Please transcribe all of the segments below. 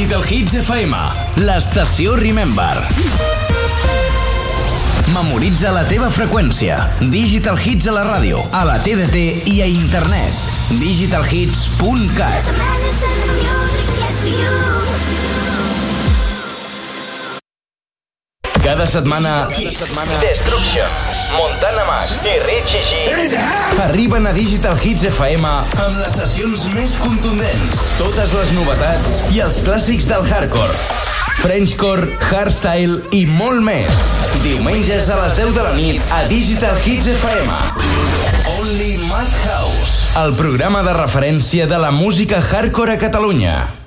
Digital Hits FM, l'estació Remember. Memoritza la teva freqüència. Digital Hits a la ràdio, a la TDT i a internet. digitalhits.cat Cada setmana... Cada setmana... Destruction, Montana Mac i Richie G arriben a Digital Hits FM amb les sessions més contundents, totes les novetats i els clàssics del hardcore. Frenchcore, hardstyle i molt més. Diumenges a les 10 de la nit a Digital Hits FM. Only Madhouse, el programa de referència de la música hardcore a Catalunya.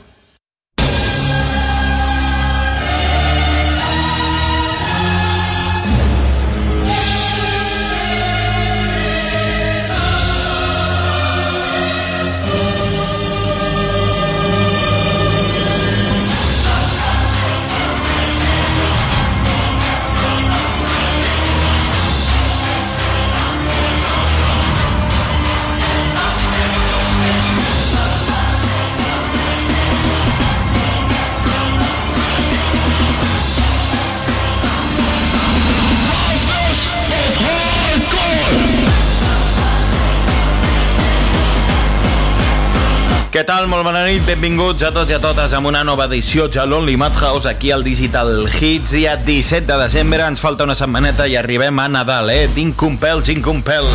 Tal? Molt bona nit, benvinguts a tots i a totes amb una nova edició de l'Only Madhouse aquí al Digital Hits. Dia 17 de desembre, ens falta una setmaneta i arribem a Nadal, eh? D'incompel, d'incompel.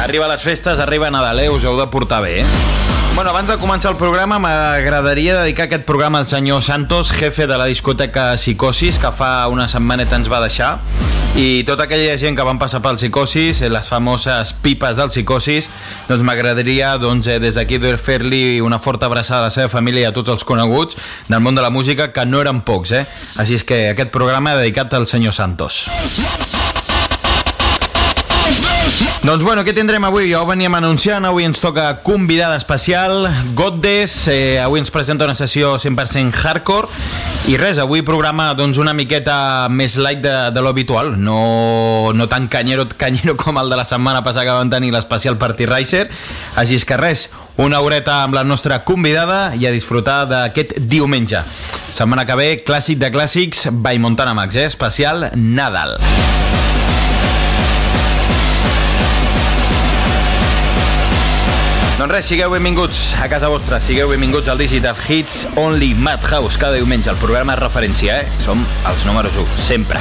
Arriba les festes, arriba Nadal, eh? Us heu de portar bé, eh? Bueno, abans de començar el programa, m'agradaria dedicar aquest programa al senyor Santos, jefe de la discoteca Psicosis, que fa una setmaneta ens va deixar i tota aquella gent que van passar pel psicosis, les famoses pipes del psicosis, doncs m'agradaria doncs, eh, des d'aquí fer-li una forta abraçada a la seva família i a tots els coneguts del món de la música, que no eren pocs, eh? Així és que aquest programa dedicat al senyor Santos. Doncs bueno, què tindrem avui? Ja ho veníem anunciant, avui ens toca convidada especial, Goddes, eh, avui ens presenta una sessió 100% hardcore, i res, avui programa doncs, una miqueta més light de, de l'habitual, no, no tan canyero, canyero com el de la setmana passada que vam tenir l'especial Party Racer, així és que res, una horeta amb la nostra convidada i a disfrutar d'aquest diumenge. Setmana que ve, clàssic de clàssics, by Montana Max, eh? especial Nadal. Doncs res, sigueu benvinguts a casa vostra, sigueu benvinguts al Digital Hits Only Madhouse, cada diumenge, el programa de referència, eh? Som els números 1, sempre.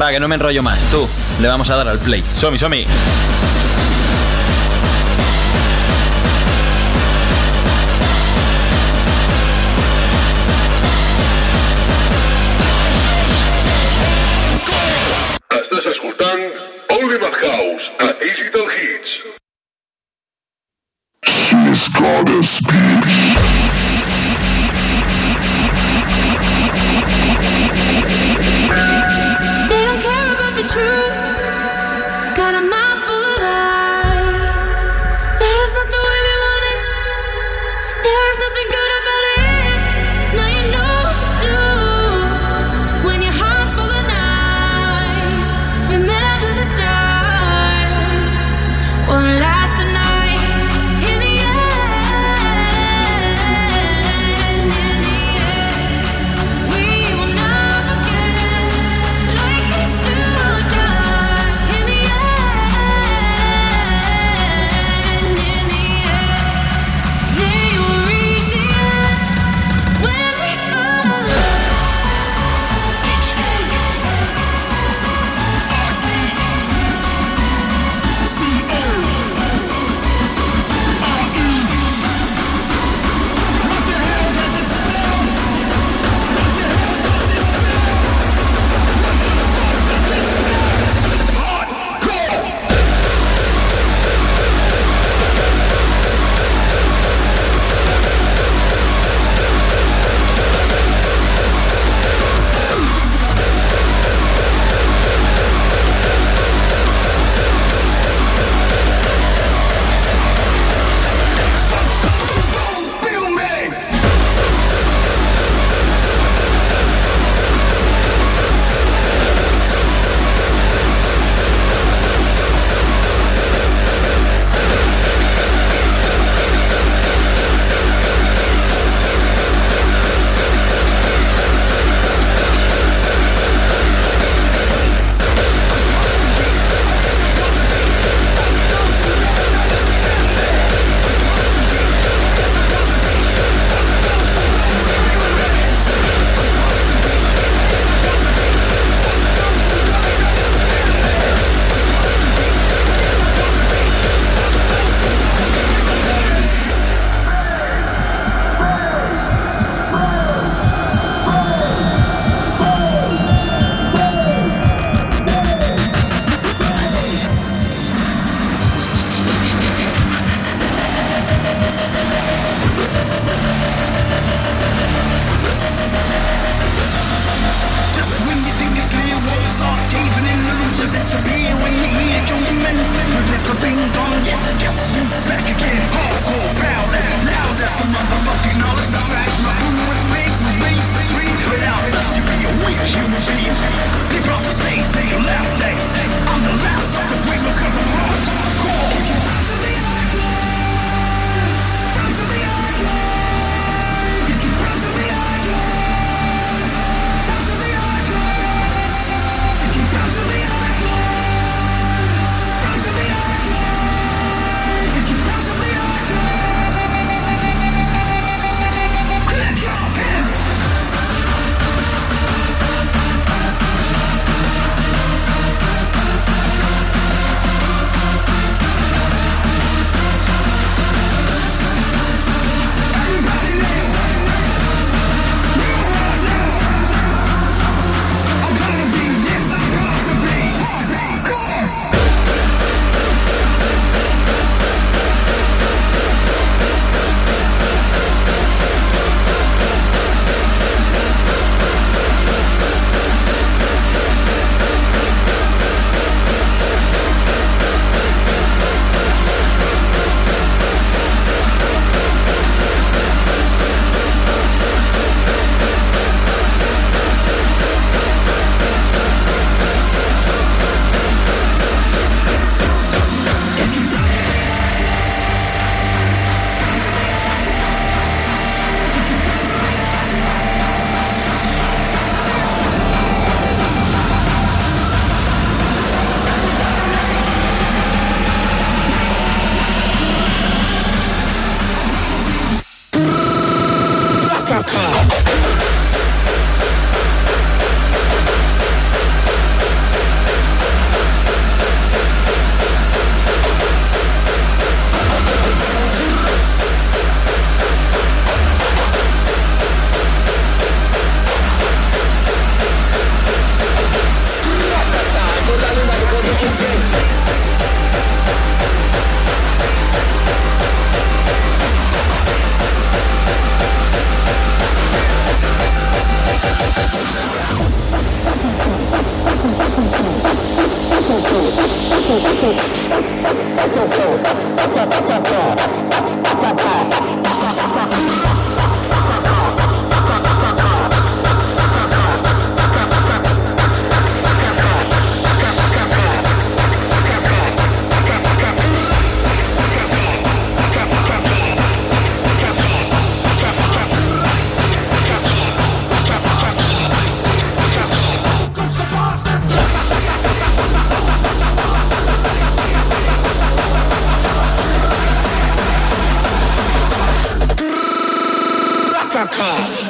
Va, que no me enrollo más, tú. Le vamos a dar al play. Somi, somi. goddess peace. America.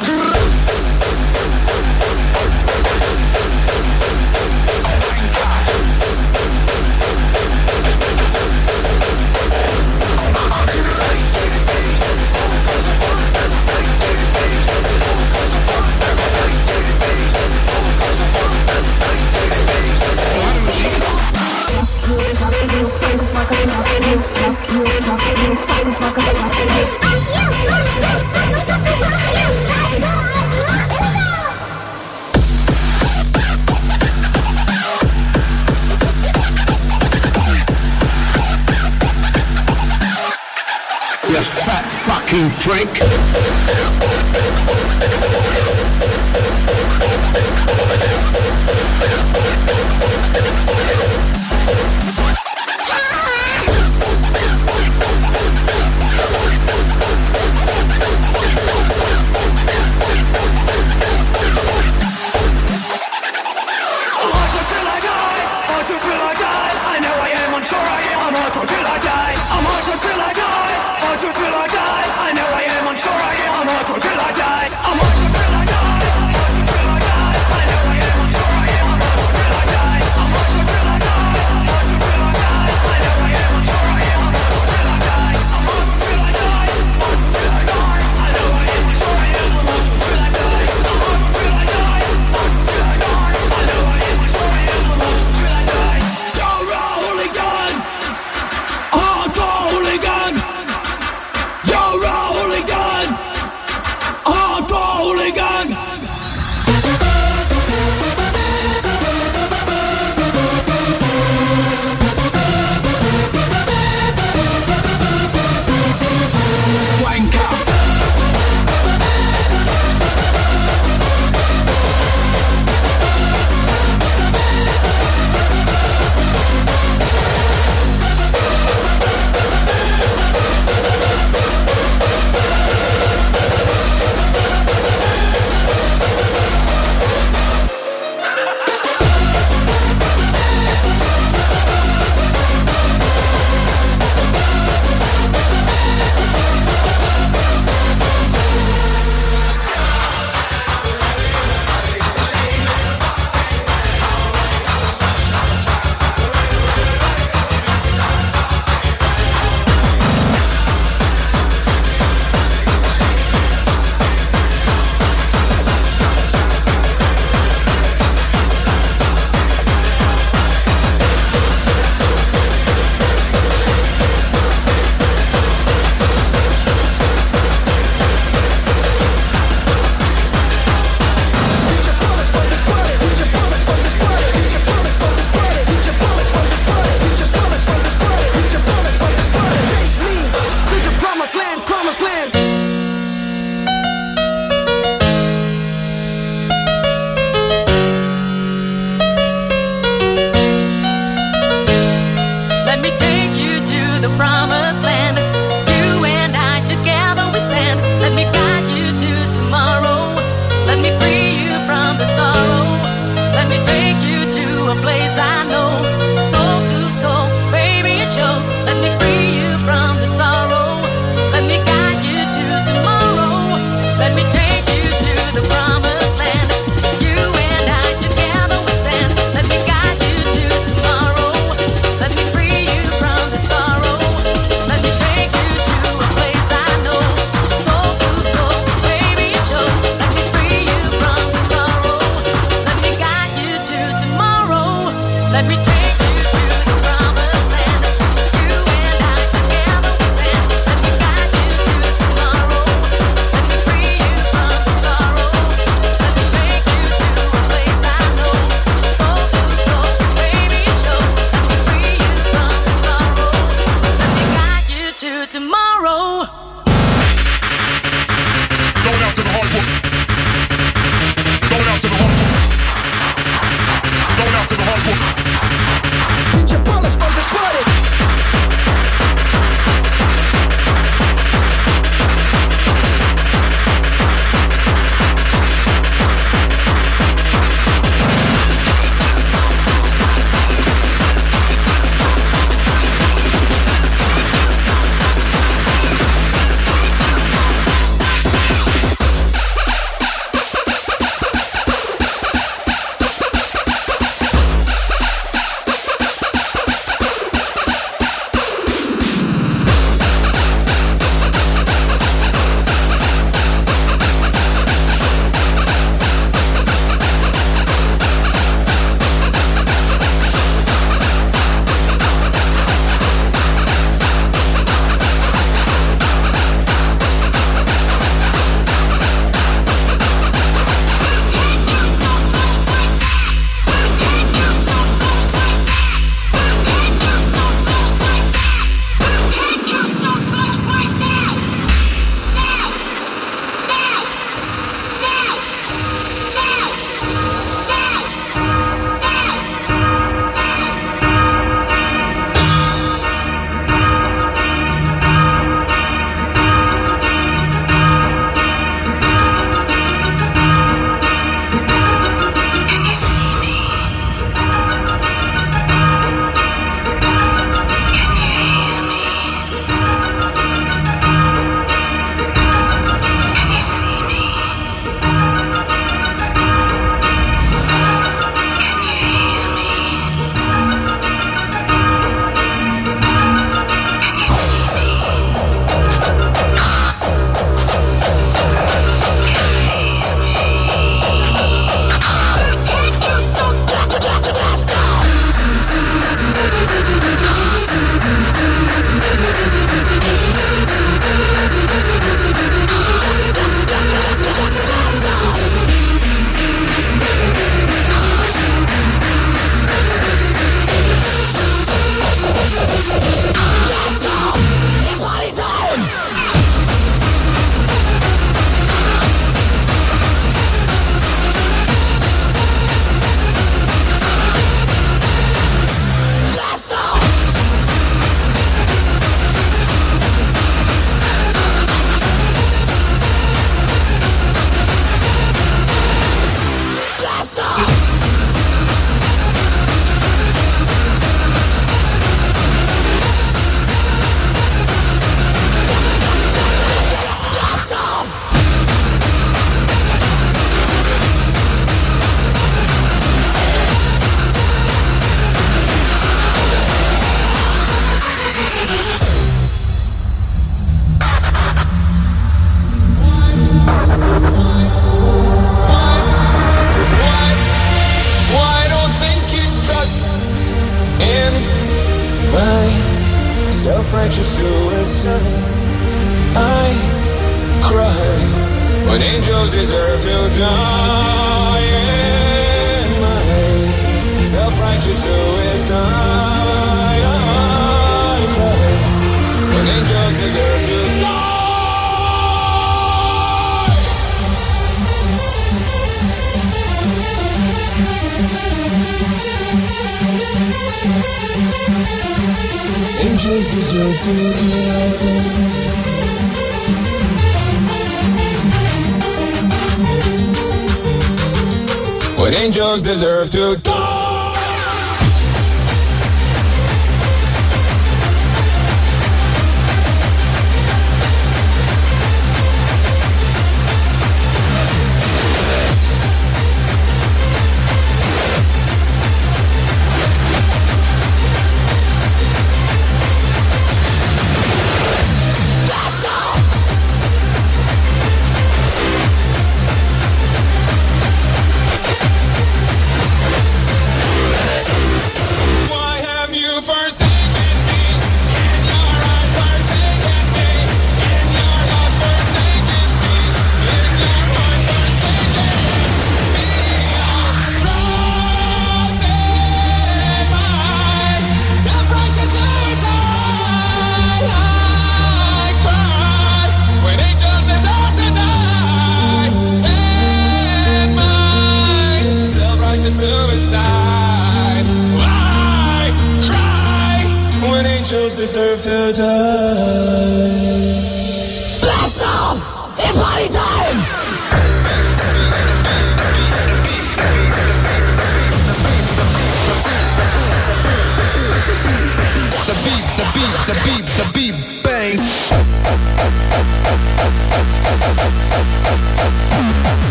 Serve her time.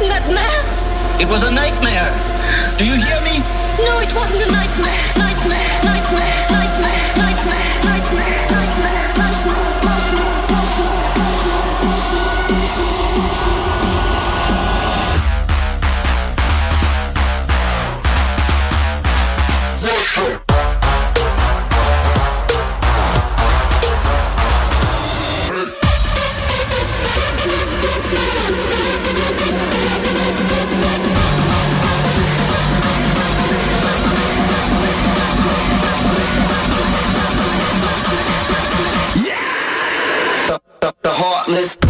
Nightmare? It was a nightmare. Do you hear me? No, it wasn't a nightmare. Nightmare, nightmare, nightmare, nightmare, nightmare, nightmare, nightmare. Sure. This.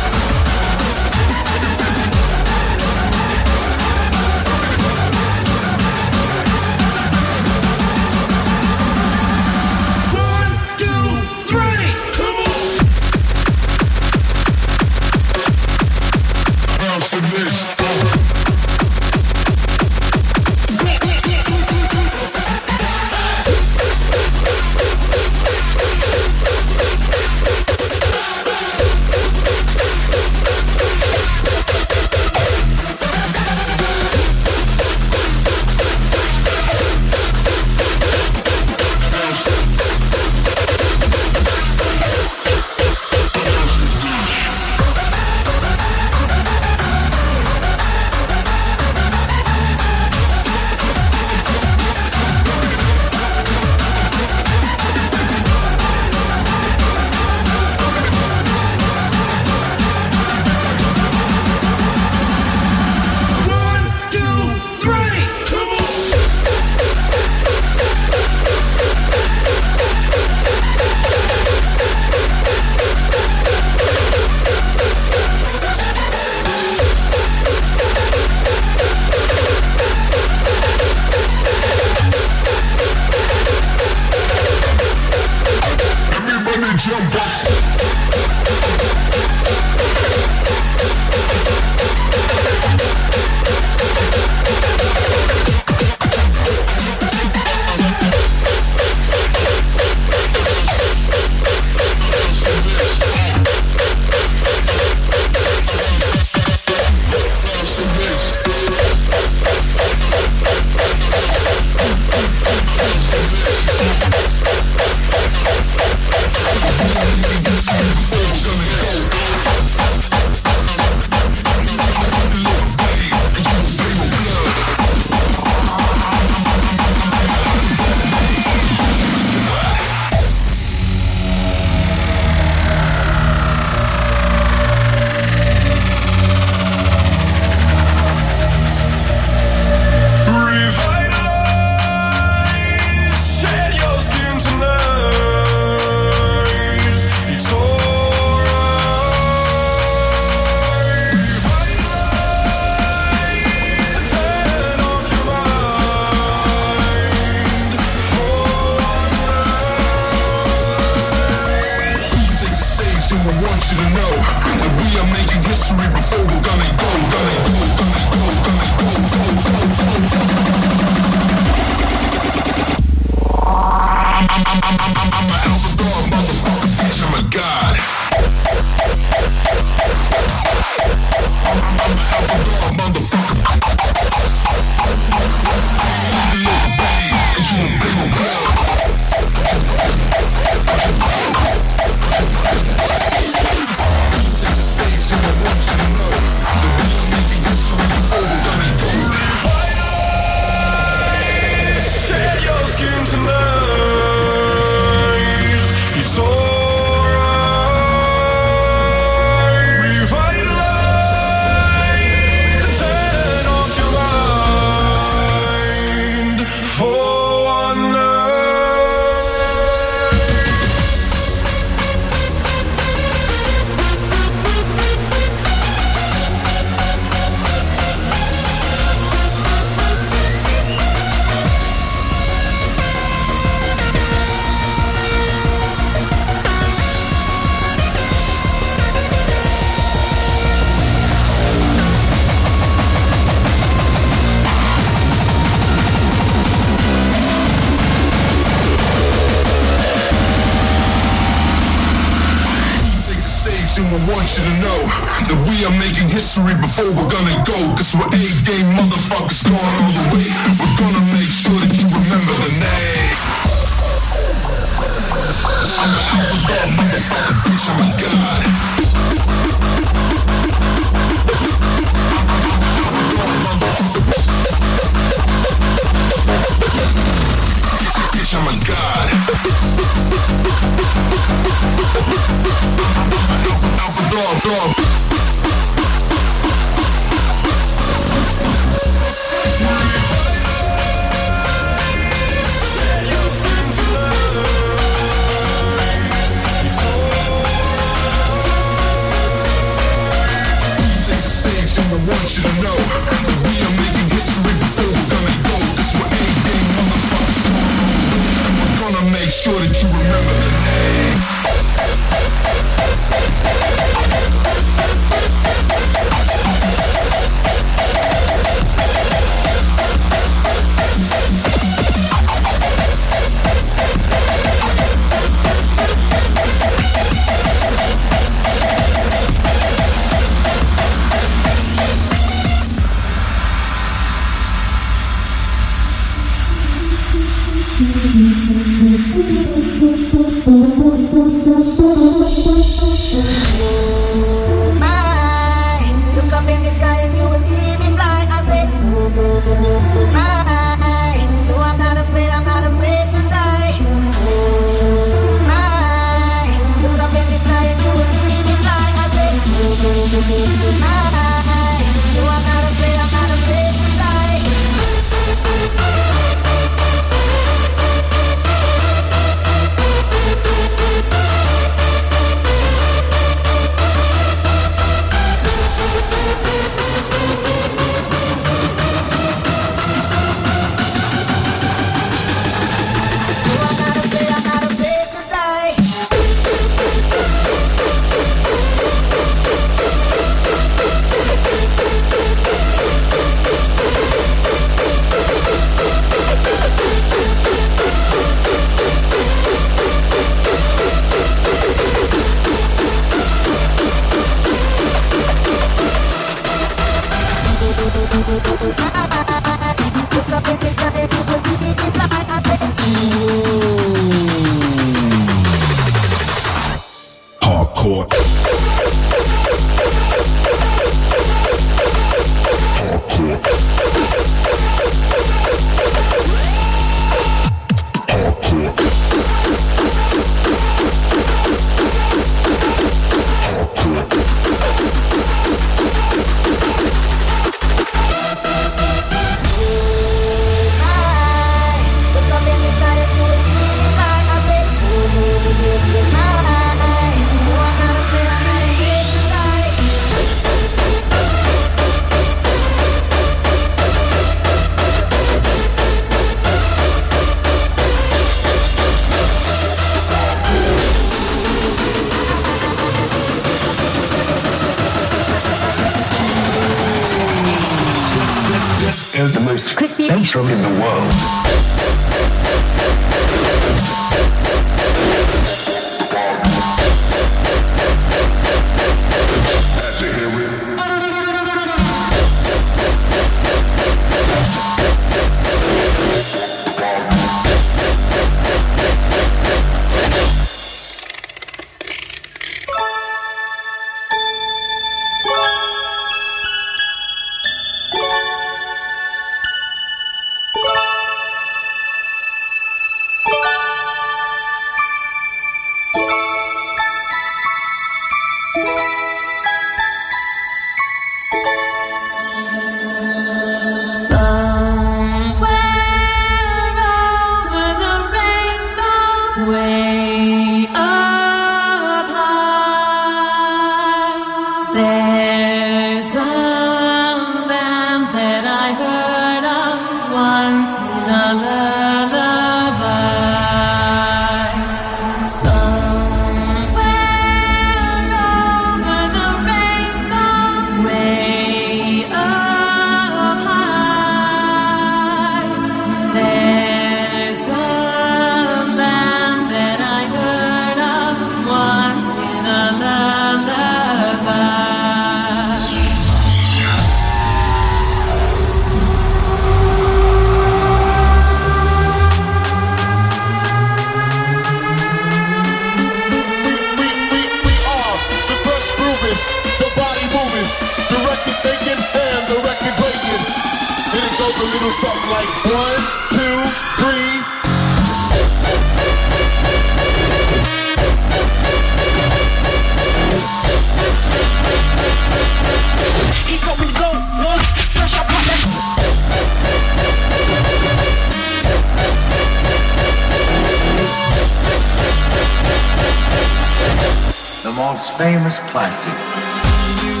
The most famous classic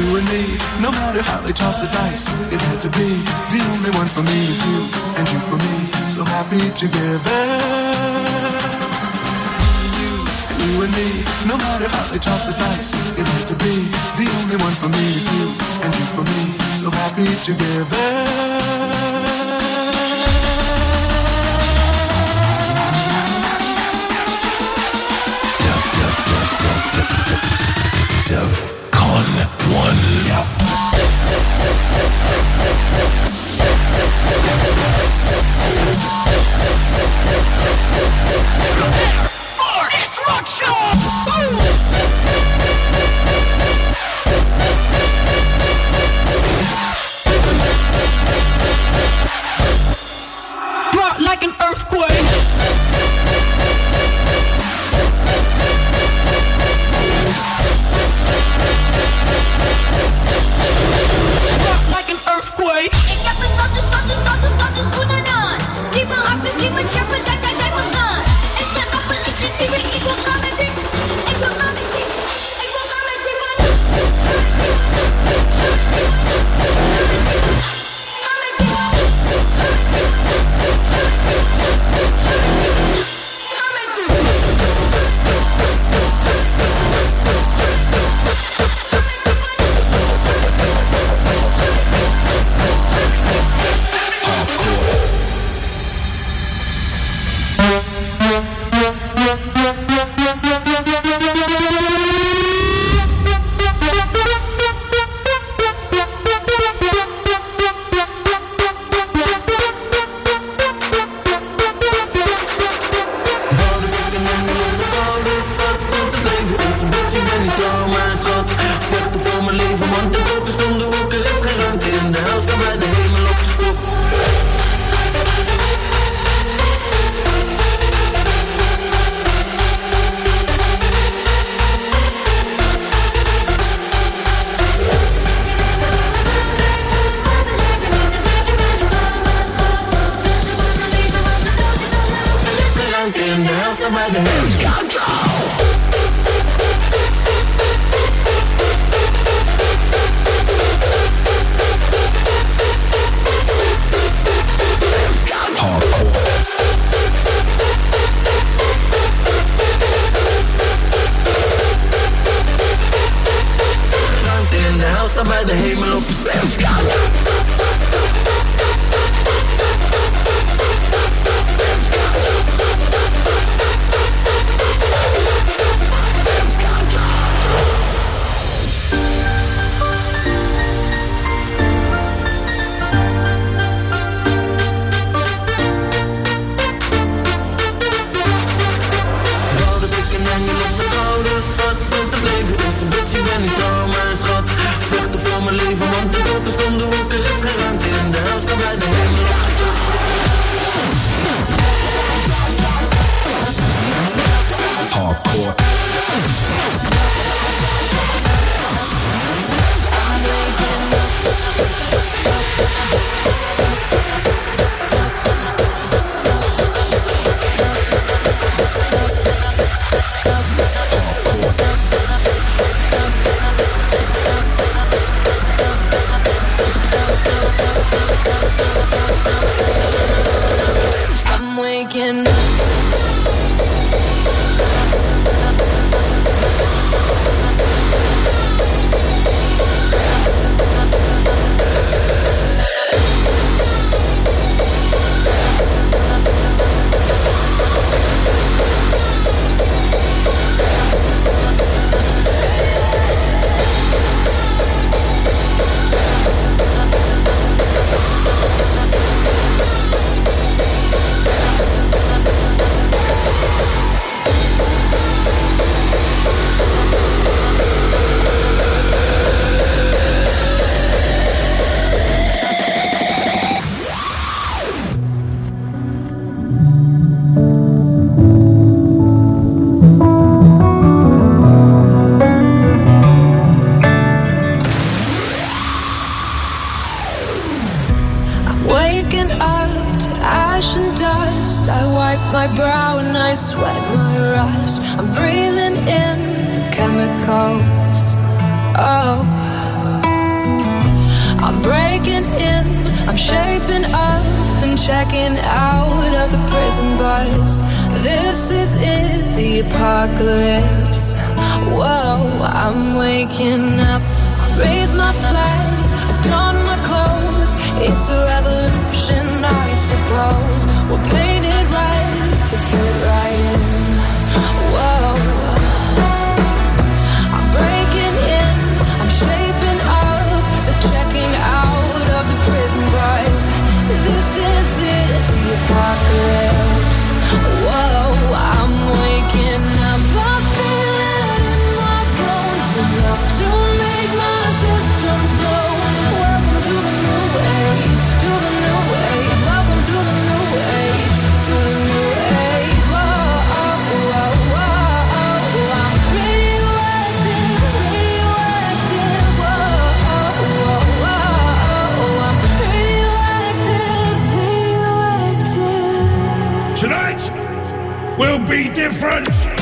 you and me. No matter how they toss the dice, it had to be. The only one for me is you, and you for me. So happy together. You, and me, no matter how they toss the dice, it had to be. The only one for me is you, and you for me. So happy together. and the health of my hands control. Will be different.